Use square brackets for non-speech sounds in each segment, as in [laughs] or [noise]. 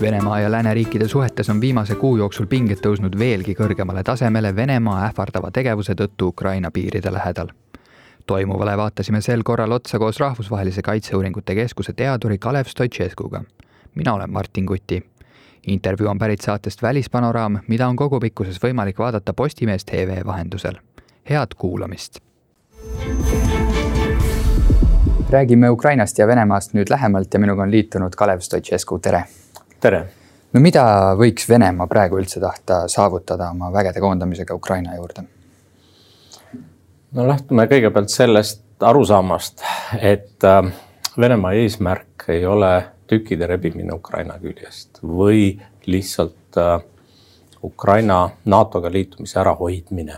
Venemaa ja lääneriikide suhetes on viimase kuu jooksul pinged tõusnud veelgi kõrgemale tasemele Venemaa ähvardava tegevuse tõttu Ukraina piiride lähedal. toimuvale vaatasime sel korral otsa koos Rahvusvahelise Kaitseuuringute Keskuse teaduri Kalev Stoicescuga. mina olen Martin Kuti. intervjuu on pärit saatest Välispanoraam, mida on kogupikkuses võimalik vaadata Postimees tv vahendusel. head kuulamist räägime Ukrainast ja Venemaast nüüd lähemalt ja minuga on liitunud Kalev Stoicescu, tere. Tere. no mida võiks Venemaa praegu üldse tahta saavutada oma vägede koondamisega Ukraina juurde? no lähtume kõigepealt sellest arusaamast, et äh, Venemaa eesmärk ei ole tükkide rebimine Ukraina küljest või lihtsalt äh, Ukraina NATO-ga liitumise ärahoidmine,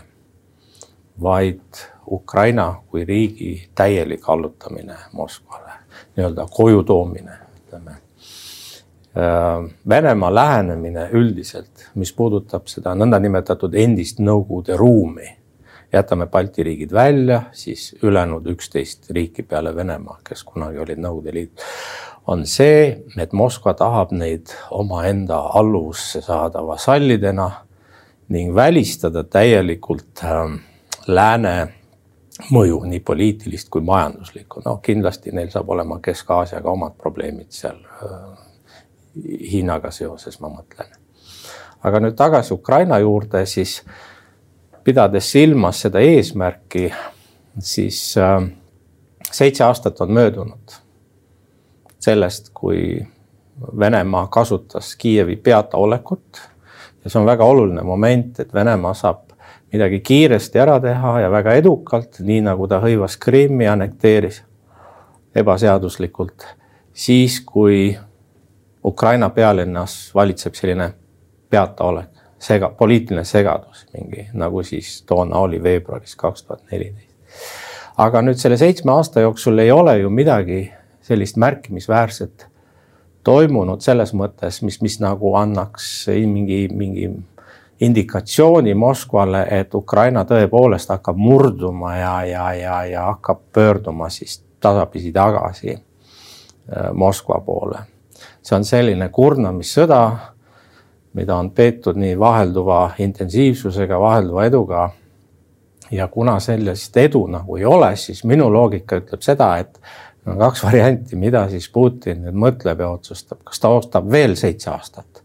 vaid Ukraina kui riigi täielik allutamine Moskvale, nii-öelda koju toomine, ütleme. Äh, Venemaa lähenemine üldiselt, mis puudutab seda nõndanimetatud endist Nõukogude ruumi, jätame Balti riigid välja, siis ülejäänud üksteist riiki peale Venemaa, kes kunagi olid Nõukogude Liit, on see, et Moskva tahab neid omaenda alluvusse saada vasallidena ning välistada täielikult äh, lääne mõju, nii poliitilist kui majanduslikku, no kindlasti neil saab olema Kesk-Aasiaga omad probleemid seal. Hiinaga seoses, ma mõtlen. aga nüüd tagasi Ukraina juurde, siis pidades silmas seda eesmärki, siis äh, seitse aastat on möödunud sellest, kui Venemaa kasutas Kiievi peataolekut ja see on väga oluline moment, et Venemaa saab midagi kiiresti ära teha ja väga edukalt, nii nagu ta hõivas Krimmi, annekteeris ebaseaduslikult, siis kui Ukraina pealinnas valitseb selline peataolek, sega, poliitiline segadus mingi, nagu siis toona oli veebruaris kaks tuhat neliteist. aga nüüd selle seitsme aasta jooksul ei ole ju midagi sellist märkimisväärset toimunud selles mõttes, mis, mis nagu annaks mingi, mingi indikatsiooni Moskvale, et Ukraina tõepoolest hakkab murduma ja, ja, ja, ja hakkab pöörduma siis tasapisi tagasi äh, Moskva poole. See on selline kurnamissõda, mida on peetud nii vahelduva intensiivsusega, vahelduva eduga. ja kuna sellist edu nagu ei ole, siis minu loogika ütleb seda, et on kaks varianti, mida siis Putin nüüd mõtleb ja otsustab, kas ta ostab veel seitse aastat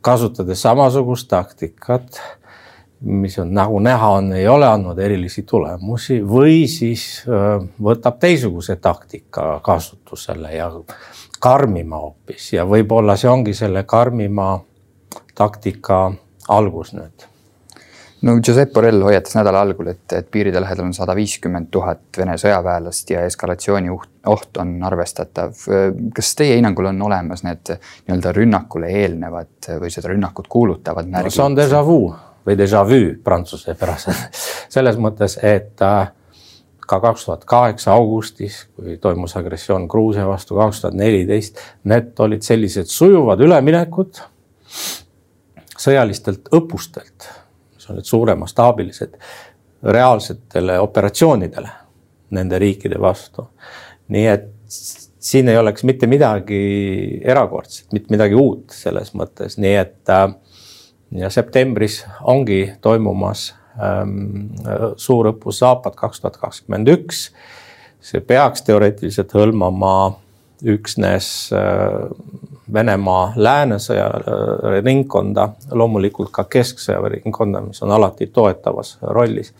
kasutades samasugust taktikat, mis on nagu näha on, ei ole andnud erilisi tulemusi või siis võtab teistsuguse taktika kasutusele ja karmima hoopis ja võib-olla see ongi selle karmima taktika algus nüüd no Josep Borrell hoiatas nädala algul, et, et piiride lähedal on sada viiskümmend tuhat Vene sõjaväelast ja eskalatsiooni oht on arvestatav. kas teie hinnangul on olemas need nii-öelda rünnakule eelnevad või seda rünnakut kuulutavad märgid no,? see on déjà vu või déjà vu prantsuse päraselt [laughs] selles mõttes, et äh, ka kaks tuhat kaheksa augustis, kui toimus agressioon Gruusia vastu, kaks tuhat neliteist, need olid sellised sujuvad üleminekud sõjalistelt õppustelt on need suuremastaabilised reaalsetele operatsioonidele nende riikide vastu. nii et siin ei oleks mitte midagi erakordset, mitte midagi uut selles mõttes, nii et äh, ja septembris ongi toimumas suurõppus Zapad kaks tuhat kakskümmend üks. see peaks teoreetiliselt hõlmama üksnes äh, Venemaa läänesõjaringkonda, loomulikult ka kesksõjaringkonda, mis on alati toetavas rollis.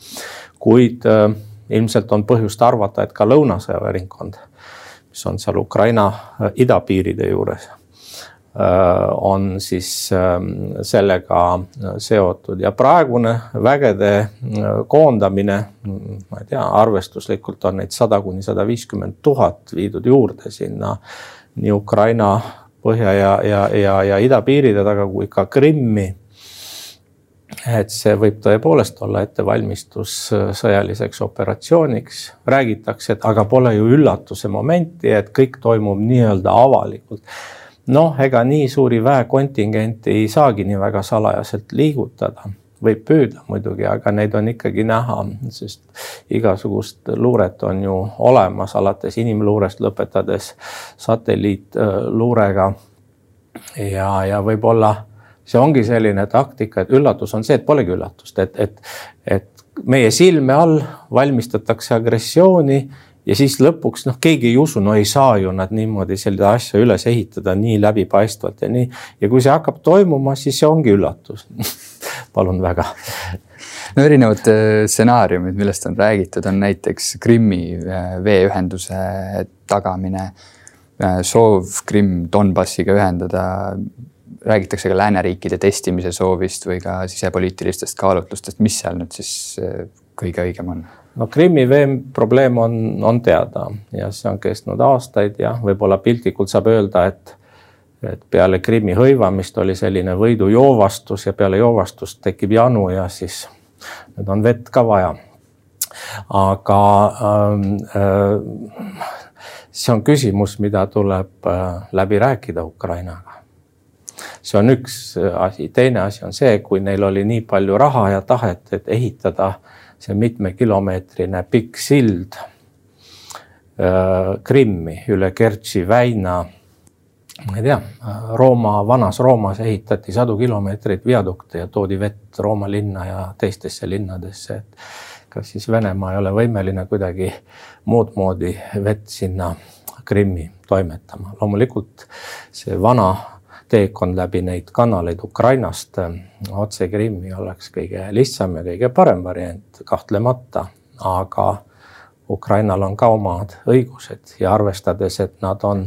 kuid äh, ilmselt on põhjust arvata, et ka lõunasõjaväeringkond, mis on seal Ukraina äh, idapiiride juures, äh, on siis ähm, sellega seotud. Ja praegune vägede koondamine, ma ei tea, arvestuslikult on neid sada kuni sada viiskümmend tuhat viidud juurde sinna nii Ukraina põhja ja, ja, ja, ja idapiiride taga kui ka Krimmi. et see võib tõepoolest olla ettevalmistus sõjaliseks operatsiooniks, räägitakse, et aga pole ju üllatuse momenti, et kõik toimub nii-öelda avalikult noh, ega nii suuri väekontingente ei saagi nii väga salajaselt liigutada võib püüda muidugi, aga neid on ikkagi näha, sest igasugust luuret on ju olemas, alates inimluurest lõpetades satelliitluurega. ja, ja võib-olla see ongi selline taktika, et üllatus on see, et polegi üllatust, et, et, et meie silme all valmistatakse agressiooni ja siis lõpuks noh, keegi ei usu, no ei saa ju nad niimoodi seda asja üles ehitada nii läbipaistvalt ja nii. ja kui see hakkab toimuma, siis see ongi üllatus [laughs] palun väga. no erinevad äh, stsenaariumid, millest on räägitud, on näiteks Krimmi äh, veeühenduse tagamine, äh, soov Krimm Donbassiga ühendada räägitakse ka lääneriikide testimise soovist või ka sisepoliitilistest kaalutlustest, mis seal nüüd siis kõige õigem on? No Krimmi vee probleem on, on teada ja see on kestnud aastaid ja võib-olla piltlikult saab öelda, et et peale Krimmi hõivamist oli selline võidujoovastus ja peale joovastust tekib janu ja siis nüüd on vett ka vaja. aga ähm, äh, see on küsimus, mida tuleb äh, läbi rääkida Ukrainaga. see on üks asi, teine asi on see, kui neil oli nii palju raha ja tahet, et ehitada äh, see mitmekilomeetrine pikk sild äh, Krimmi üle Kertši väina. ma ei tea, Rooma, vanas Roomas ehitati sadu kilomeetreid viadukte ja toodi vett Rooma linna ja teistesse linnadesse, et kas siis Venemaa ei ole võimeline kuidagi muud moodi vett sinna Krimmi toimetama. loomulikult see vana teekond läbi neid kanaleid Ukrainast äh, otse Krimmi oleks kõige lihtsam ja kõige parem variant, kahtlemata, aga Ukrainal on ka omad õigused ja arvestades, et nad on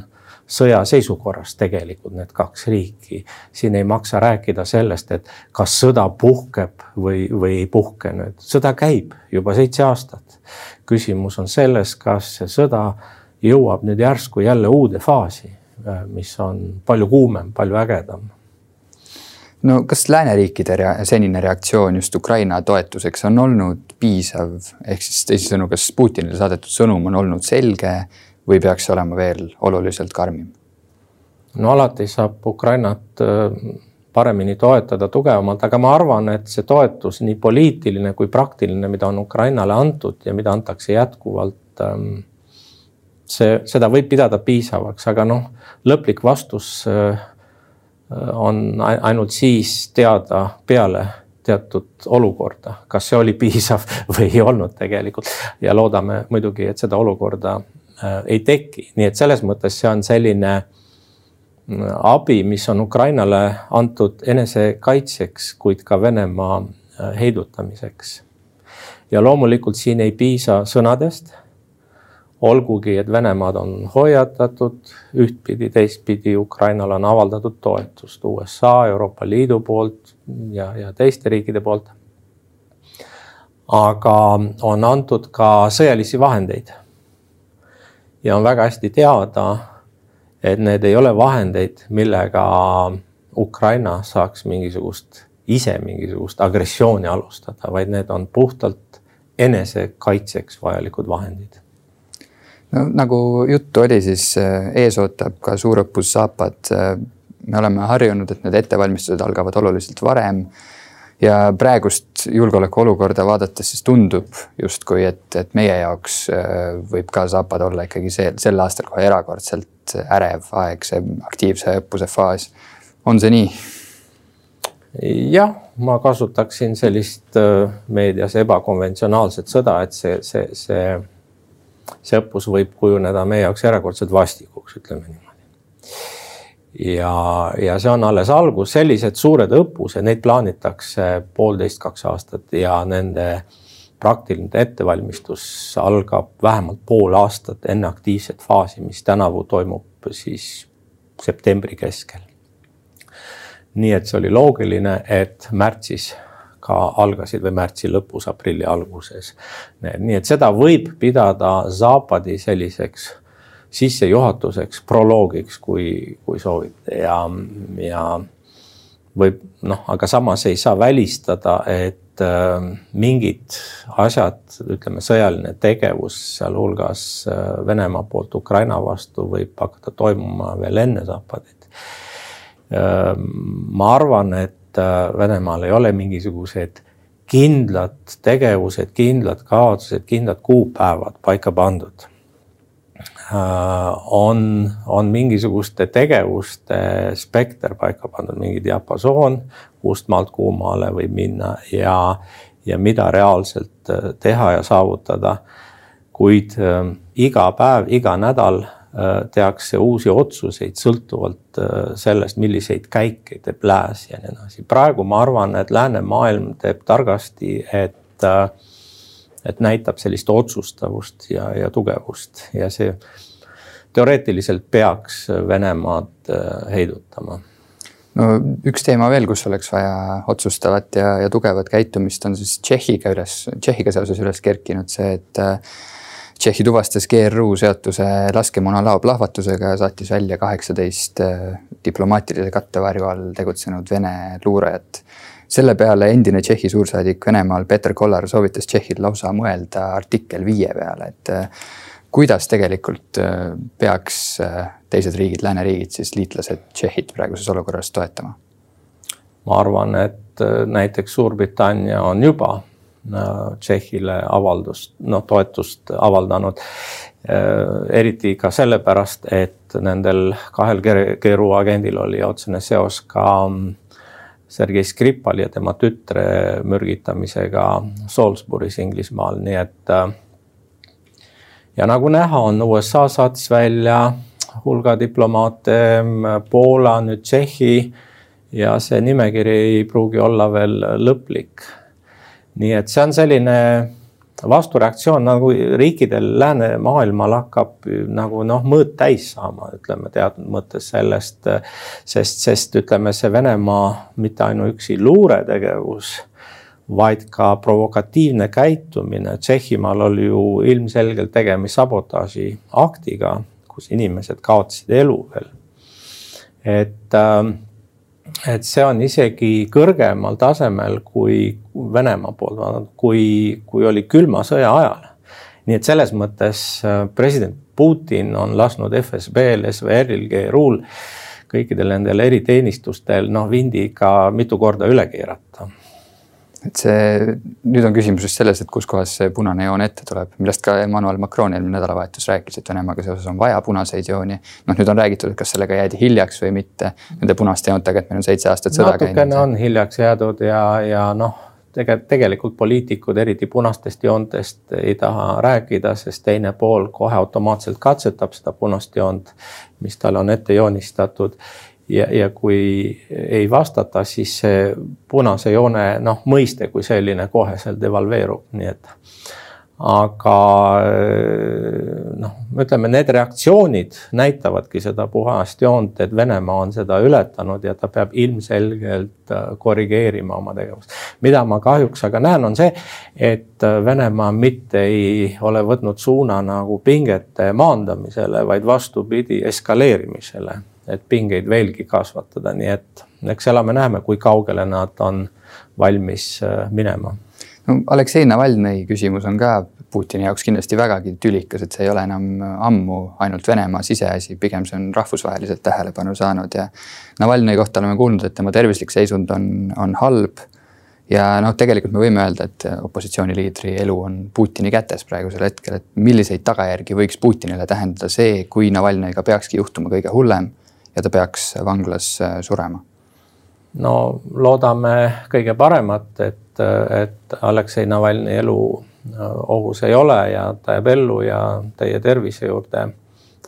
sõjaseisukorras tegelikult need kaks riiki. siin ei maksa rääkida sellest, et kas sõda puhkeb või, või ei puhke nüüd, sõda käib juba seitse aastat. küsimus on selles, kas see sõda jõuab nüüd järsku jälle uude faasi mis on palju kuumem, palju ägedam. no kas lääneriikide rea senine reaktsioon just Ukraina toetuseks on olnud piisav, ehk siis teisisõnu, kas Putinile saadetud sõnum on olnud selge või peaks olema veel oluliselt karmim? no alati saab Ukrainat äh, paremini toetada tugevamalt, aga ma arvan, et see toetus, nii poliitiline kui praktiline, mida on Ukrainale antud ja mida antakse jätkuvalt ähm, see, seda võib pidada piisavaks, aga noh, lõplik vastus äh, on ainult siis teada peale teatud olukorda, kas see oli piisav [laughs] või ei olnud tegelikult. Ja loodame muidugi, et seda olukorda äh, ei teki, nii et selles mõttes see on selline mm, abi, mis on Ukrainale antud enesekaitseks, kuid ka Venemaa äh, heidutamiseks. ja loomulikult siin ei piisa sõnadest olgugi, et Venemaad on hoiatatud ühtpidi, teistpidi Ukrainale on avaldatud toetust USA, Euroopa Liidu poolt ja, ja teiste riikide poolt. aga on antud ka sõjalisi vahendeid. ja on väga hästi teada, et need ei ole vahendeid, millega Ukraina saaks mingisugust, ise mingisugust agressiooni alustada, vaid need on puhtalt enesekaitseks vajalikud vahendid no nagu juttu oli, siis äh, ees ootab ka suurõppus Zapad. Äh, me oleme harjunud, et need ettevalmistused algavad oluliselt varem. ja praegust julgeolekuolukorda vaadates siis tundub justkui, et, et meie jaoks äh, võib ka Zapad olla ikkagi see, sel aastal kohe erakordselt ärev aeg, see aktiivse õppuse faas. on see nii? jah, ma kasutaksin sellist meedias ebakonventsionaalset sõda, et see, see, see see õppus võib kujuneda meie jaoks erakordselt vastikuks, ütleme niimoodi. ja, ja see on alles algus, sellised suured õppused, neid plaanitakse poolteist, kaks aastat ja nende praktiline ettevalmistus algab vähemalt pool aastat enne aktiivset faasi, mis tänavu toimub siis septembri keskel. nii et see oli loogiline, et märtsis ka algasid või märtsi lõpus, aprilli alguses. nii et seda võib pidada Zapadi selliseks sissejuhatuseks, proloogiks, kui, kui soovite ja, ja võib noh, aga samas ei saa välistada, et äh, mingid asjad, ütleme, sõjaline tegevus, sealhulgas äh, Venemaa poolt Ukraina vastu võib hakata toimuma veel enne Zapadit äh,. ma arvan, et et äh, Venemaal ei ole mingisugused kindlad tegevused, kindlad kaotused, kindlad kuupäevad paika pandud. on, on mingisuguste tegevuste spekter paika pandud, mingi diapasoon, kust maalt kuhu maale võib minna ja, ja mida reaalselt teha ja saavutada. kuid iga päev, iga nädal tehakse uusi otsuseid sõltuvalt sellest, milliseid käike teeb lääs ja nii edasi. praegu ma arvan, et läänemaailm teeb targasti, et et näitab sellist otsustavust ja, ja tugevust ja see teoreetiliselt peaks Venemaad äh, heidutama. no üks teema veel, kus oleks vaja otsustavat ja, ja tugevat käitumist, on siis Tšehhiga üles, Tšehhiga seoses üles kerkinud see, et äh, Tšehhi tuvastas GRU seotuse laskemoonalao plahvatusega ja saatis välja kaheksateist äh, diplomaatilise kattevarju all tegutsenud Vene luurajat selle peale endine Tšehhi suursaadik Venemaal Peter Kollar soovitas Tšehhil lausa mõelda artikkel viie peale, et äh, kuidas tegelikult äh, peaks teised riigid, lääneriigid siis liitlased Tšehhit praeguses olukorras toetama? ma arvan, et näiteks Suurbritannia on juba Tšehhile avaldust, noh toetust avaldanud. eriti ka sellepärast, et nendel kahel GRU agendil oli otsene seos ka mm, Sergei Skripali ja tema tütre mürgitamisega Salisbury's Inglismaal, nii et. Äh, ja nagu näha on, USA saatis välja hulga diplomaate, Poola, nüüd Tšehhi ja see nimekiri ei pruugi olla veel lõplik. Nii et see on selline vastureaktsioon nagu riikidel läänemaailmal hakkab nagu noh, mõõt täis saama, ütleme teatud mõttes sellest. sest, sest ütleme, see Venemaa mitte ainuüksi luuretegevus, vaid ka provokatiivne käitumine. Tšehhimaal oli ju ilmselgelt tegemist sabotaaži aktiga, kus inimesed kaotasid elu veel. et äh, et see on isegi kõrgemal tasemel kui Venemaa poolt, kui, kui oli külma sõja ajal. nii et selles mõttes äh, president Putin on lasknud FSB-l, SVR-il, GRU-l, kõikidel nendel eriteenistustel noh, vindi ikka mitu korda üle keerata et see, nüüd on küsimus just selles, et kuskohas see punane joon ette tuleb, millest ka Emmanuel Macron eelmine nädalavahetus rääkis, et Venemaaga seoses on vaja punaseid jooni. noh, nüüd on räägitud, et kas sellega jäädi hiljaks või mitte, nende punaste joontega, et meil on seitse aastat sõda käinud. natukene on hiljaks jäädud ja, ja noh, tegelikult, tegelikult poliitikud, eriti punastest joontest ei taha rääkida, sest teine pool kohe automaatselt katsetab seda punast joont, mis talle on ette joonistatud ja, ja kui ei vastata, siis see punase joone noh, mõiste kui selline koheselt devalveerub, nii et. aga noh, ütleme need reaktsioonid näitavadki seda puhast joont, et Venemaa on seda ületanud ja ta peab ilmselgelt äh, korrigeerima oma tegevust. mida ma kahjuks aga näen, on see, et Venemaa mitte ei ole võtnud suuna nagu pingete maandamisele, vaid vastupidi eskaleerimisele et pingeid veelgi kasvatada, nii et eks elame-näeme, kui kaugele nad on valmis äh, minema. no Aleksei Navalnõi küsimus on ka Putini jaoks kindlasti vägagi tülikas, et see ei ole enam ammu ainult Venemaa siseasi, pigem see on rahvusvaheliselt tähelepanu saanud ja Navalnõi kohta oleme kuulnud, et tema tervislik seisund on, on halb ja noh, tegelikult me võime öelda, et opositsiooniliidri elu on Putini kätes praegusel hetkel, et milliseid tagajärgi võiks Putinile tähendada see, kui Navalnõiga peakski juhtuma kõige hullem ja ta peaks vanglas äh, surema? no loodame kõige paremat, et, et Aleksei Navalnõi elu äh, ohus ei ole ja ta jääb ellu ja teie tervise juurde.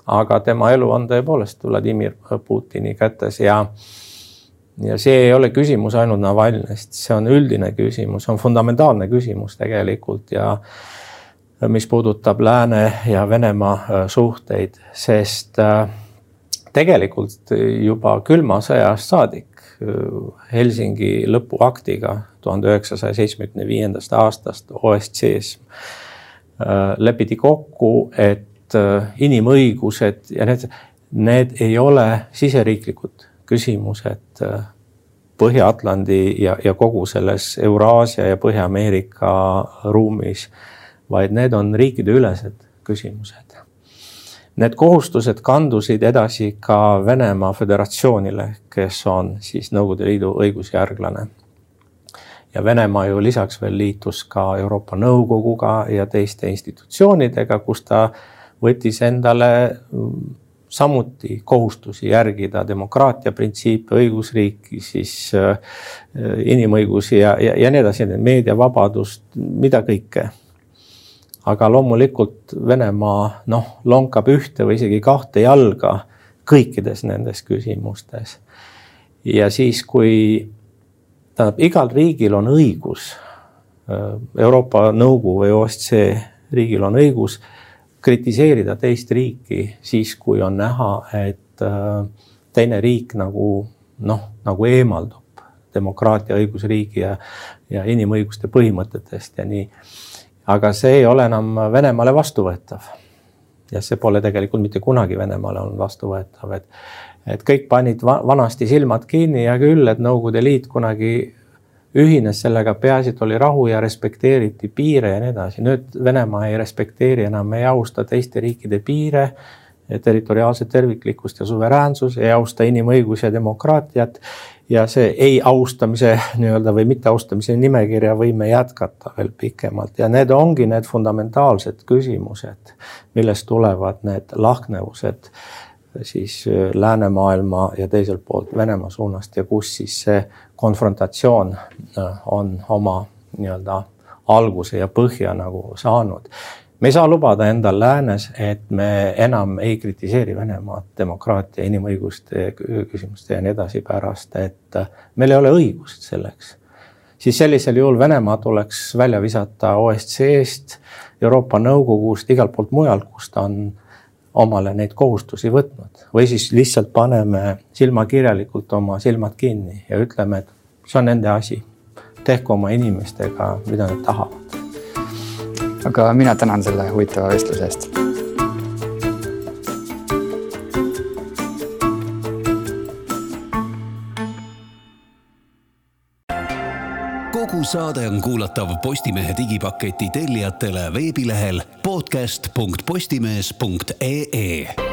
aga tema elu on tõepoolest Vladimir Putini kätes ja ja see ei ole küsimus ainult Navalnõist, see on üldine küsimus, on fundamentaalne küsimus tegelikult ja mis puudutab Lääne ja Venemaa äh, suhteid, sest äh, tegelikult juba külma sõjast saadik Helsingi lõpuaktiga tuhande üheksasaja seitsmekümne viiendast aastast OSCE-s äh, lepiti kokku, et äh, inimõigused ja need, need ei ole siseriiklikud küsimused äh, Põhja-Atlandi ja, ja kogu selles Euraasia ja Põhja-Ameerika ruumis, vaid need on riikideülesed küsimused Need kohustused kandusid edasi ka Venemaa Föderatsioonile, kes on siis Nõukogude Liidu õigusjärglane. ja Venemaa ju lisaks veel liitus ka Euroopa Nõukoguga ja teiste institutsioonidega, kus ta võttis endale samuti kohustusi järgida demokraatia printsiipe, õigusriiki, siis äh, inimõigusi ja, ja, ja nii edasi, meediavabadust, mida kõike. Aga loomulikult Venemaa noh, lonkab ühte või isegi kahte jalga kõikides nendes küsimustes. ja siis, kui tähendab, igal riigil on õigus, äh, Euroopa Nõukogu või OSCE riigil on õigus kritiseerida teist riiki siis, kui on näha, et äh, teine riik nagu noh, nagu eemaldub demokraatia, õigusriigi ja, ja inimõiguste põhimõtetest ja nii. Aga see ei ole enam Venemaale vastuvõetav. ja see pole tegelikult mitte kunagi Venemaale olnud vastuvõetav, et, et kõik panid vanasti silmad kinni, hea küll, et Nõukogude Liit kunagi ühines sellega, peaasi, et oli rahu ja respekteeriti piire ja nii edasi. nüüd Venemaa ei respekteeri enam, ei austa teiste riikide piire, territoriaalset terviklikkust ja suveräänsust, ei austa inimõigusi ja demokraatiat. Ja see ei austamise nii-öelda või mitteaustamise nimekirja võime jätkata veel pikemalt ja need ongi need fundamentaalsed küsimused, millest tulevad need lahknevused siis äh, läänemaailma ja teiselt poolt Venemaa suunast ja kus siis see konfrontatsioon äh, on oma nii-öelda alguse ja põhja nagu saanud. Me ei saa lubada endal läänes, et me enam ei kritiseeri Venemaad demokraatia, inimõiguste küsimuste ja nii edasi pärast, et äh, meil ei ole õigust selleks. siis sellisel juhul Venemaa tuleks välja visata OSCE-st, Euroopa Nõukogust, igalt poolt mujalt, kus ta on omale neid kohustusi võtnud või siis lihtsalt paneme silmakirjalikult oma silmad kinni ja ütleme, et see on nende asi. tehku oma inimestega, mida nad tahavad. Aga mina tänan selle huvitava vestluse eest. kogu saade on kuulatav Postimehe digipaketi tellijatele veebilehel podcast.postimees.ee